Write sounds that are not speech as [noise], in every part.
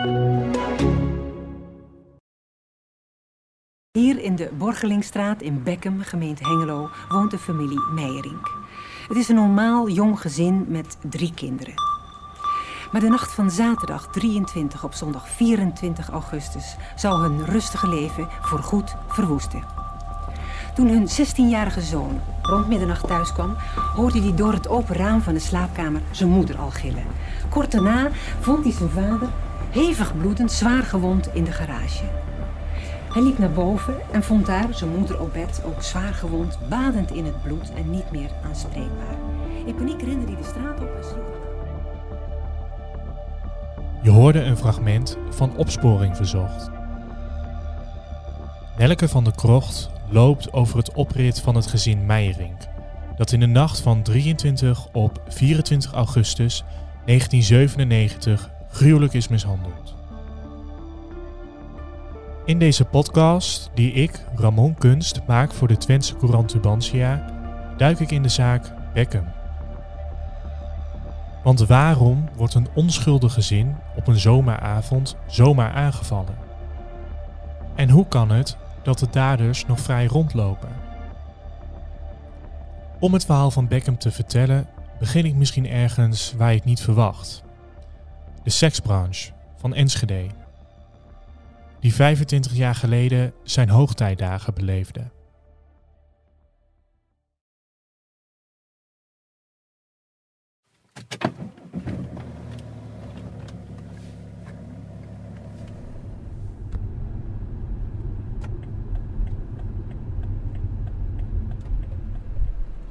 Hier in de Borgelingstraat in Beckum, gemeente Hengelo, woont de familie Meijerink. Het is een normaal jong gezin met drie kinderen. Maar de nacht van zaterdag 23 op zondag 24 augustus zou hun rustige leven voorgoed verwoesten. Toen hun 16-jarige zoon rond middernacht thuis kwam, hoorde hij door het open raam van de slaapkamer zijn moeder al gillen. Kort daarna vond hij zijn vader hevig bloedend, zwaar gewond in de garage. Hij liep naar boven en vond daar zijn moeder op bed, ook zwaar gewond, badend in het bloed en niet meer aanspreekbaar. In paniek rende hij de straat op en. Je hoorde een fragment van Opsporing Verzocht. Nelke van der Krocht loopt over het oprit van het gezin Meijerink, dat in de nacht van 23 op 24 augustus 1997 gruwelijk is mishandeld. In deze podcast, die ik, Ramon Kunst, maak voor de Twentse Courant Tubantia, duik ik in de zaak Beckham. Want waarom wordt een onschuldig gezin op een zomeravond zomaar aangevallen? En hoe kan het dat de daders nog vrij rondlopen? Om het verhaal van Beckham te vertellen, begin ik misschien ergens waar je het niet verwacht. De seksbranche van Enschede, die 25 jaar geleden zijn hoogtijdagen beleefde.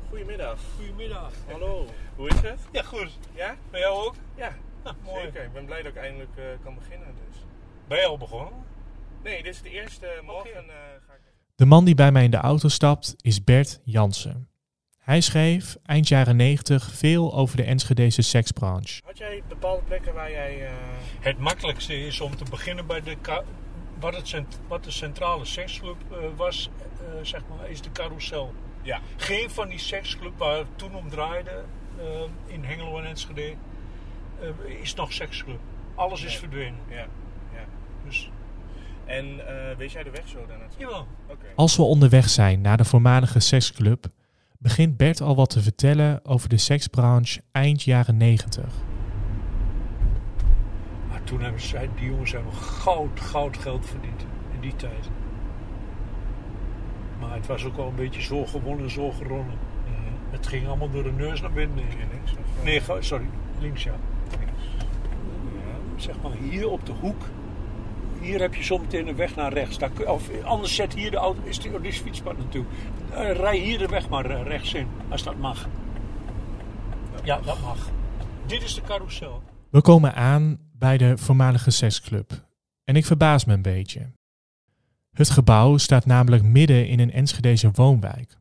Goedemiddag. Goedemiddag. Hallo. Hoe is het? Ja, goed. Ja? Ben jou ook? Ja. [laughs] mooi. Zeker. Ik ben blij dat ik eindelijk eh, kan beginnen dus. Ben je al begonnen? Nee, dit is de eerste. Morgen eh, ga ik... De man die bij mij in de auto stapt is Bert Jansen. Hij schreef eind jaren 90 veel over de Enschedese seksbranche. Had jij bepaalde plekken waar jij... eh, Het makkelijkste is om te beginnen bij de wat, het cent- wat de centrale seksclub eh, was, eh, zeg maar, is de carousel. Ja. Geen van die seksclub waar het toen om draaide eh, in Hengelo en Enschede eh, is nog seksclub. Alles is verdwenen. Ja. ja. Dus En eh, weet jij de weg zo daar naartoe? jawel. Oké. Als we onderweg zijn naar de voormalige seksclub, begint Bert al wat te vertellen over de seksbranche eind jaren 90. Maar toen hebben zij, die jongens hebben goud, goud geld verdiend in die tijd. Maar het was ook wel een beetje zo gewonnen, zo geronnen. Mhm. Het ging allemaal door de neus naar binnen. Eh, Nee, sorry, links ja. Zeg maar hier op de hoek. Hier heb je zometeen een weg naar rechts. Daar of anders zet hier de auto, is die, oh, is fietspad natuurlijk. Eh, rij hier de weg maar eh, rechts in, als dat mag. Ja, dat mag. Dit is de carousel. We komen aan bij de voormalige seksclub. En ik verbaas me een beetje. Het gebouw staat namelijk midden in een Enschedeze woonwijk.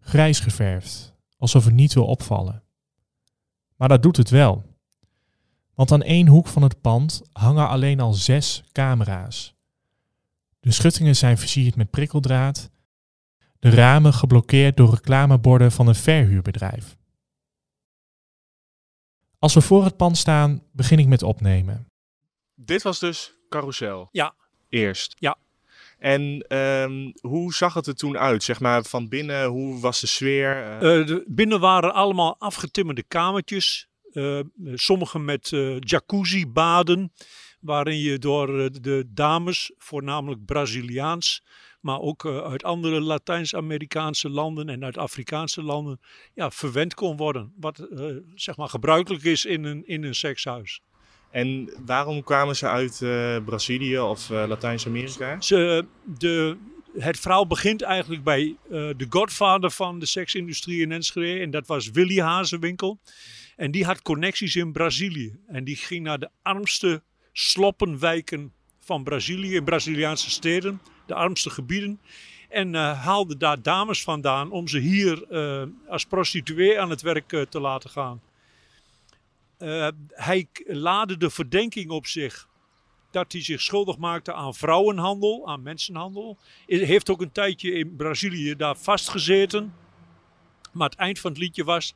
Grijs geverfd, alsof het niet wil opvallen. Maar dat doet het wel. Want aan één hoek van het pand hangen alleen al zes camera's. De schuttingen zijn versierd met prikkeldraad. De ramen geblokkeerd door reclameborden van een verhuurbedrijf. Als we voor het pand staan, begin ik met opnemen. Dit was dus Carousel? Ja. Eerst? Ja. En ehm, hoe zag het er toen uit? Zeg maar van binnen, hoe was de sfeer? Eh, Eh, de, binnen waren allemaal afgetimmerde kamertjes. Eh, sommige met eh, jacuzzi-baden. Waarin je door eh, de dames, voornamelijk Braziliaans. Maar ook eh, uit andere Latijns-Amerikaanse landen en uit Afrikaanse landen. Ja, verwend kon worden. Wat eh, zeg maar gebruikelijk is in een, in een sekshuis. en waarom kwamen ze uit eh, Brazilië of eh, Latijns-Amerika? Ze, de, het verhaal begint eigenlijk bij eh, de godvader van de seksindustrie in Enschede. En dat was Willy Hazewinkel. En die had connecties in Brazilië. En die ging naar de armste sloppenwijken van Brazilië, in Braziliaanse steden, de armste gebieden. En eh, haalde daar dames vandaan om ze hier eh, als prostituee aan het werk eh, te laten gaan. Hij laadde de verdenking op zich dat hij zich schuldig maakte aan vrouwenhandel, aan mensenhandel. Hij heeft ook een tijdje in Brazilië daar vastgezeten. Maar het eind van het liedje was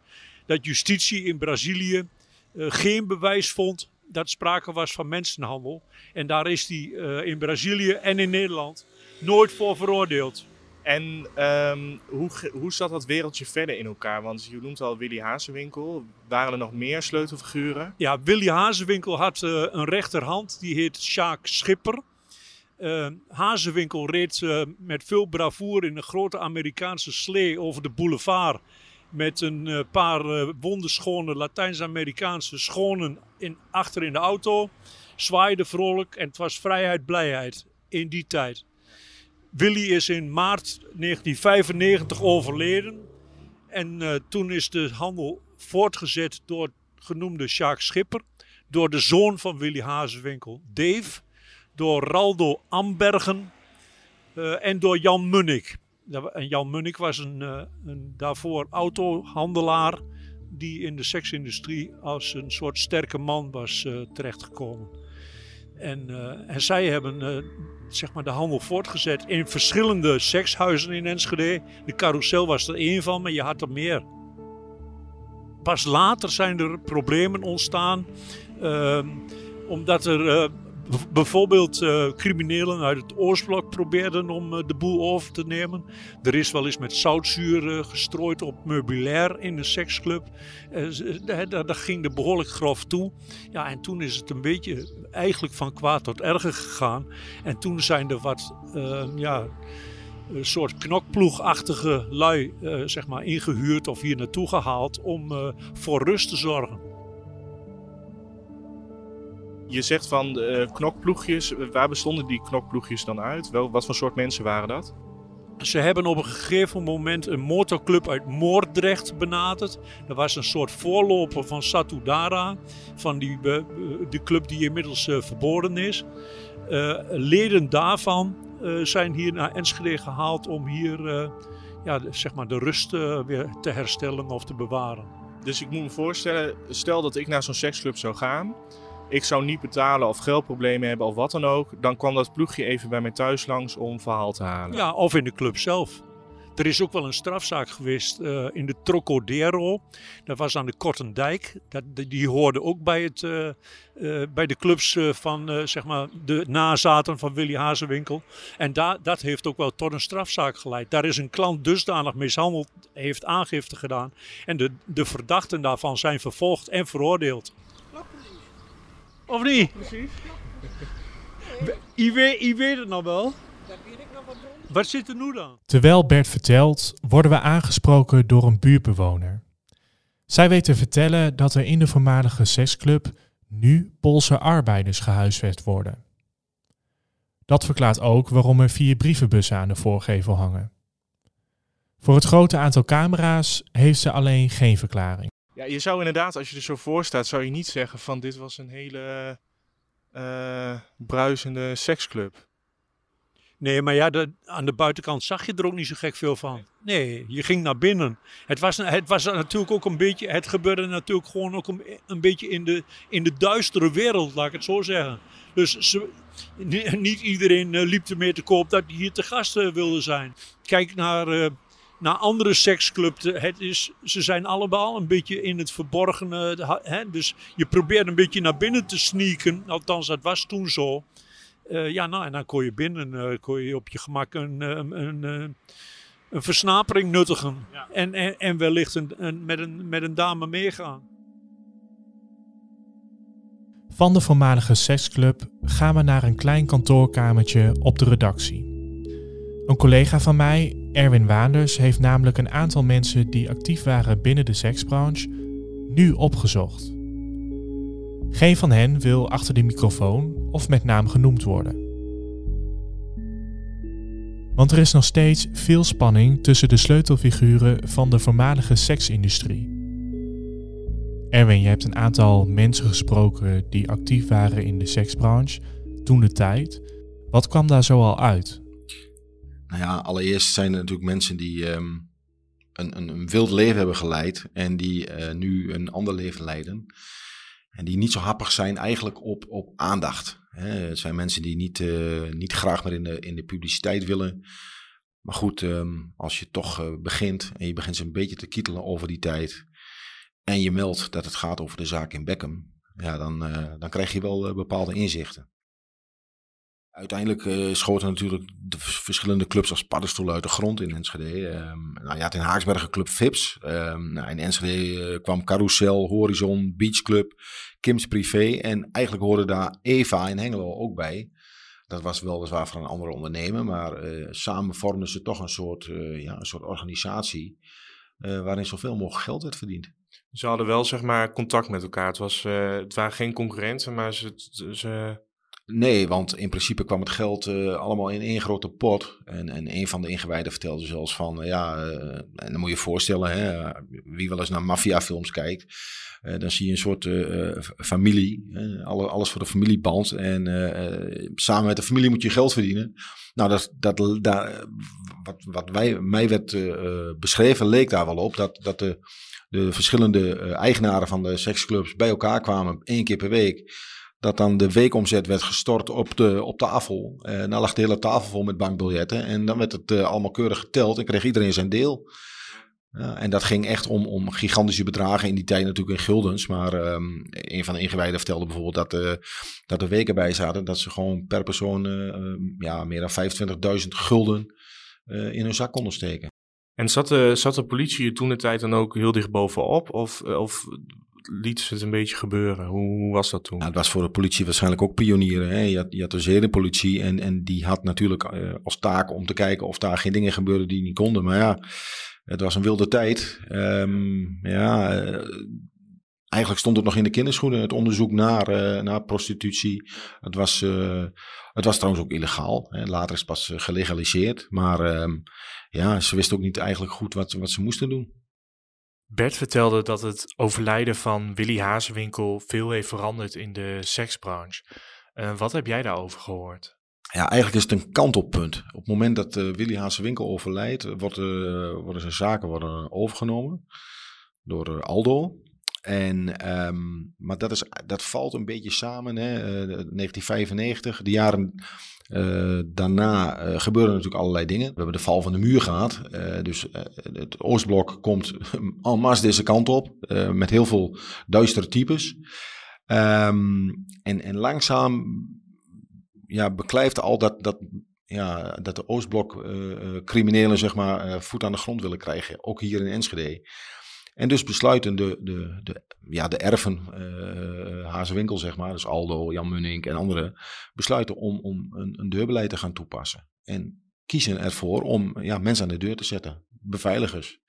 dat justitie in Brazilië eh, geen bewijs vond dat sprake was van mensenhandel. En daar is hij eh, in Brazilië en in Nederland nooit voor veroordeeld. En ehm, hoe, hoe zat dat wereldje verder in elkaar? Want je noemt al Willy Hazenwinkel. Waren er nog meer sleutelfiguren? Ja, Willy Hazewinkel had eh, een rechterhand, die heet Sjaak Schipper. Eh Hazewinkel reed met veel bravoer in een grote Amerikaanse slee over de boulevard. Met een eh, paar eh, wonderschone Latijns-Amerikaanse schoenen in, achter in de auto. Zwaaide vrolijk en het was vrijheid, blijheid in die tijd. Willy is in maart 1995 overleden. En eh, toen is de handel voortgezet door genoemde Sjaak Schipper. Door de zoon van Willy Hazewinkel, Dave. Door Raldo Ambergen. en door Jan Munnik. En Jan Munnik was een, eh, een daarvoor autohandelaar. Die in de seksindustrie als een soort sterke man was eh, terechtgekomen. En, eh, en zij hebben zeg maar de handel voortgezet in verschillende sekshuizen in Enschede. De carousel was er één van, maar je had er meer. Pas later zijn er problemen ontstaan. ehm, omdat er bijvoorbeeld eh, criminelen uit het Oostblok probeerden om eh, de boel over te nemen. Er is wel eens met zoutzuur eh, gestrooid op meubilair in een seksclub. Daar, ging er behoorlijk grof toe. Ja, en toen is het een beetje eigenlijk van kwaad tot erger gegaan. En toen zijn er wat, eh, ja, een soort knokploegachtige lui, zeg maar, ingehuurd of hier naartoe gehaald om voor rust te zorgen. Je zegt van eh, knokploegjes. Waar bestonden die knokploegjes dan uit? Wel, wat voor soort mensen waren dat? Ze hebben op een gegeven moment een motorclub uit Moordrecht benaderd. Dat was een soort voorloper van Satudara, van die, eh, de club die inmiddels eh, verboden is. Eh, leden daarvan eh, zijn hier naar Enschede gehaald om hier eh, ja, de- zeg maar de rust eh, weer te herstellen of te bewaren. Dus ik moet me voorstellen, stel dat ik naar zo'n seksclub zou gaan. Ik zou niet betalen of geldproblemen hebben of wat dan ook. Dan kwam dat ploegje even bij mij thuis langs om verhaal te halen. Ja, of in de club zelf. Er is ook wel een strafzaak geweest eh, in de Trocadero. Dat was aan de Kortendijk. Dat, die- hoorde ook bij, het, eh, eh, bij de clubs van eh, zeg maar de nazaten van Willy Hazewinkel. En daar dat heeft ook wel tot een strafzaak geleid. Daar is een klant dusdanig mishandeld, heeft aangifte gedaan. En de, de verdachten daarvan zijn vervolgd en veroordeeld. Of niet? Precies. Je weet, je weet het nog wel. Wat zit er nu dan? Terwijl Bert vertelt, worden we aangesproken door een buurtbewoner. Zij weet te vertellen dat er in de voormalige seksclub nu Poolse arbeiders gehuisvest worden. Dat verklaart ook waarom er vier brievenbussen aan de voorgevel hangen. Voor het grote aantal camera's heeft ze alleen geen verklaring. Ja, je zou inderdaad, als je er zo voor staat, zou je niet zeggen van dit was een hele eh bruisende seksclub. Nee, maar ja, aan de buitenkant zag je er ook niet zo gek veel van. Nee, je ging naar binnen. Het was, het was natuurlijk ook een beetje, het gebeurde natuurlijk gewoon ook een, een beetje in de, in de duistere wereld, laat ik het zo zeggen. Dus niet iedereen eh, liep ermee te koop dat hij hier te gast eh, wilde zijn. Kijk naar, eh, naar andere seksclubs. Het is, ze zijn allemaal een beetje in het verborgene. Hè? Dus je probeert een beetje naar binnen te sneaken. Althans, dat was toen zo. Eh, ja, nou, en dan kon je binnen eh, kon je op je gemak een, eh, een, een, een versnapering nuttigen. En, en, en wellicht een, een, met, een, met een dame meegaan. Van de voormalige seksclub gaan we naar een klein kantoorkamertje op de redactie. Een collega van mij, Erwin Waanders, heeft namelijk een aantal mensen die actief waren binnen de seksbranche nu opgezocht. Geen van hen wil achter de microfoon of met naam genoemd worden. Want er is nog steeds veel spanning tussen de sleutelfiguren van de voormalige seksindustrie. Erwin, je hebt een aantal mensen gesproken die actief waren in de seksbranche toen de tijd. Wat kwam daar zoal uit? Nou ja, allereerst zijn er natuurlijk mensen die ehm, een, een, een wild leven hebben geleid en die eh, nu een ander leven leiden. En die niet zo happig zijn eigenlijk op, op aandacht. Het zijn mensen die niet, eh, niet graag meer in de, in de publiciteit willen. Maar goed, ehm, als je toch eh, begint en je begint ze een beetje te kietelen over die tijd. En je meldt dat het gaat over de zaak in Beckham. ja, dan, dan krijg je wel bepaalde inzichten. Uiteindelijk uh, schoten natuurlijk de verschillende clubs als paddenstoelen uit de grond in Enschede. Um, nou, je in Haaksbergen club Vips. Um, nou, in Enschede kwam Carousel, Horizon, Beach Club, Kim's Privé. En eigenlijk hoorde daar Eva in Hengelo ook bij. Dat was weliswaar van een andere ondernemer, maar uh, samen vormden ze toch een soort, ja, een soort organisatie waarin zoveel mogelijk geld werd verdiend. Ze hadden wel zeg maar contact met elkaar. Het, was, het waren geen concurrenten, maar ze, ze... Nee, want in principe kwam het geld allemaal in één grote pot. En, en een van de ingewijden vertelde zelfs van, ja, en dan moet je je voorstellen, hè, wie wel eens naar maffiafilms kijkt, dan zie je een soort familie, alles voor de familieband. En samen met de familie moet je geld verdienen. Nou, dat, dat, daar, wat, wat wij, mij werd beschreven, leek daar wel op dat, dat de, de verschillende eigenaren van de seksclubs bij elkaar kwamen één keer per week dat dan de weekomzet werd gestort op de, op de afval. En dan lag de hele tafel vol met bankbiljetten. En dan werd het allemaal keurig geteld en kreeg iedereen zijn deel. Ja, en dat ging echt om, om gigantische bedragen in die tijd natuurlijk in guldens. Maar um, een van de ingewijden vertelde bijvoorbeeld dat, uh, dat er weken bij zaten dat ze gewoon per persoon uh, ja, meer dan 25.000 gulden uh, in hun zak konden steken. En zat de, zat de politie toen de tijd dan ook heel dicht bovenop? Of, of liet ze het een beetje gebeuren? Hoe, hoe was dat toen? Nou, het was voor de politie waarschijnlijk ook pionieren. Hè? Je, had, je had de zedenpolitie en, en die had natuurlijk als taak om te kijken of daar geen dingen gebeurden die niet konden. Maar ja het was een wilde tijd. Um, ja, eh, eigenlijk stond het nog in de kinderschoenen, het onderzoek naar, uh, naar prostitutie. Het was, het was trouwens ook illegaal. Hè. Later is het pas gelegaliseerd. Maar um, ja, ze wisten ook niet eigenlijk goed wat, wat ze moesten doen. Bert vertelde dat het overlijden van Willy Hazewinkel veel heeft veranderd in de seksbranche. Uh, wat heb jij daarover gehoord? Ja, eigenlijk is het een kantelpunt. Op het moment dat uh, Willy Haase Winkel overlijdt, uh, worden zijn zaken worden overgenomen door Aldo. En, um, maar dat, is, dat valt een beetje samen. Hè? 1995, de jaren daarna gebeuren natuurlijk allerlei dingen. We hebben de val van de muur gehad. dus het Oostblok komt [laughs] en masse deze kant op. met heel veel duistere types. Um, en, en langzaam ja, beklijft al dat, dat, ja, dat de Oostblok uh, criminelen zeg maar, uh, voet aan de grond willen krijgen. Ook hier in Enschede. En dus besluiten de, de, de, ja, de erven, uh, Hazewinkel zeg maar, dus Aldo, Jan Munning en anderen, besluiten om, om een, een deurbeleid te gaan toepassen. En kiezen ervoor om ja, mensen aan de deur te zetten, beveiligers.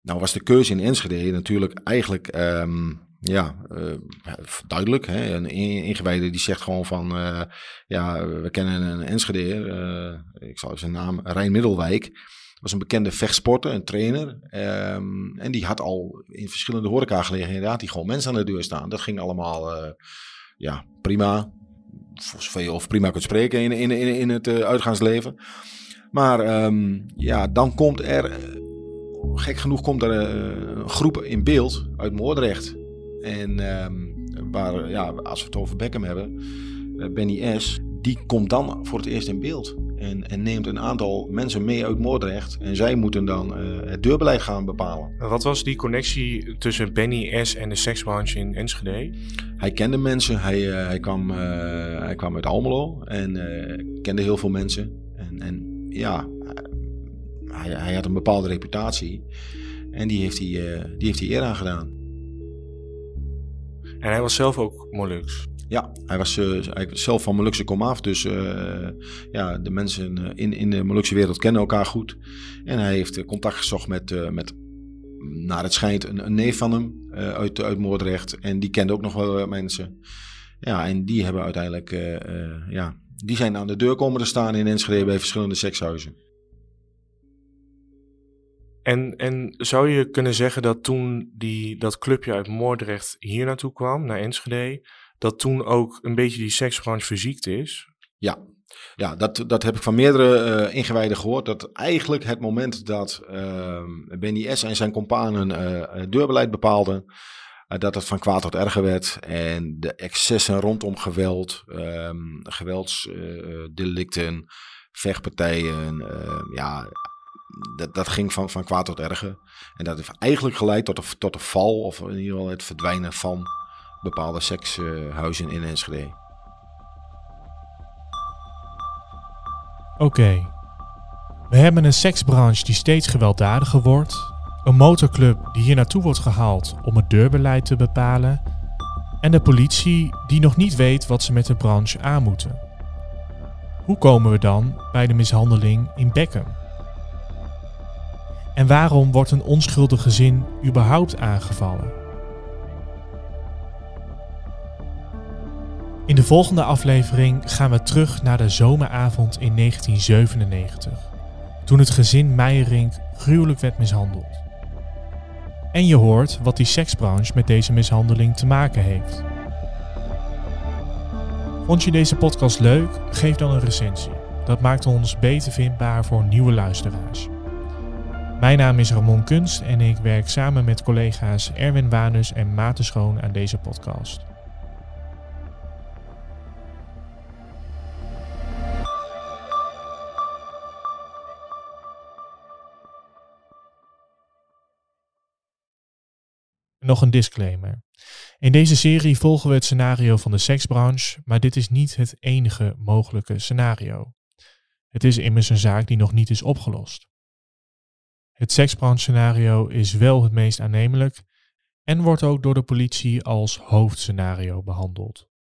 Nou was de keuze in Enschede natuurlijk eigenlijk um, ja, uh, duidelijk. Hè? Een ingewijde die zegt gewoon van, uh, ja, we kennen een Enschede, ik zal zijn naam, Rijn Middelwijk. Was een bekende vechtsporter, een trainer. Um, en die had al in verschillende horecagelegenheden, had hij gewoon mensen aan de deur staan. Dat ging allemaal, ja, prima. Voor zover je of prima kunt spreken in, in, in, in het uitgaansleven. Maar um, ja, dan komt er, gek genoeg komt er een groep in beeld uit Moordrecht en um, waar, ja, als we het over Beckham hebben, Benny S., die komt dan voor het eerst in beeld. En, en, neemt een aantal mensen mee uit Moordrecht. En zij moeten dan uh, het deurbeleid gaan bepalen. Wat was die connectie tussen Benny S. en de seksbranche in Enschede? Hij kende mensen. Hij, uh, hij, kwam, hij kwam uit Almelo en kende heel veel mensen. En, en ja, hij, hij, had een bepaalde reputatie. En die heeft hij, die heeft hij eer aan gedaan. En hij was zelf ook Molux. Ja, hij was uh, zelf van Molukse komaf. Dus uh, ja, de mensen eh, in, in de Molukse wereld kennen elkaar goed. En hij heeft contact gezocht met, met naar het schijnt, een, een neef van hem uit, uit Moordrecht. En die kende ook nog wel mensen. Ja, en die hebben uiteindelijk, ja, die zijn aan de deur komen te staan in Enschede bij verschillende sekshuizen. En, en zou je kunnen zeggen dat toen die, dat clubje uit Moordrecht hier naartoe kwam, naar Enschede, dat toen ook een beetje die seksbranche verziekt is? Ja, ja, dat, dat heb ik van meerdere uh, ingewijden gehoord. Dat eigenlijk het moment dat uh, Benny S. en zijn companen uh, deurbeleid bepaalden, dat het van kwaad tot erger werd. En de excessen rondom geweld, um, geweldsdelicten, vechtpartijen, ja, dat, dat ging van, van kwaad tot erger. En dat heeft eigenlijk geleid tot de, tot de val, of in ieder geval het verdwijnen van bepaalde sekshuizen in Enschede. Oké. We hebben een seksbranche die steeds gewelddadiger wordt, een motorclub die hier naartoe wordt gehaald om het deurbeleid te bepalen en de politie die nog niet weet wat ze met de branche aan moeten. Hoe komen we dan bij de mishandeling in Beckham? En waarom wordt een onschuldig gezin überhaupt aangevallen? In de volgende aflevering gaan we terug naar de zomeravond in 1997, toen het gezin Meijerink gruwelijk werd mishandeld. En je hoort wat die seksbranche met deze mishandeling te maken heeft. Vond je deze podcast leuk? Geef dan een recensie. Dat maakt ons beter vindbaar voor nieuwe luisteraars. Mijn naam is Ramon Kunst en ik werk samen met collega's Erwin Wanus en Maarten Schoon aan deze podcast. Nog een disclaimer. In deze serie volgen we het scenario van de seksbranche, maar dit is niet het enige mogelijke scenario. Het is immers een zaak die nog niet is opgelost. Het seksbranche scenario is wel het meest aannemelijk en wordt ook door de politie als hoofdscenario behandeld.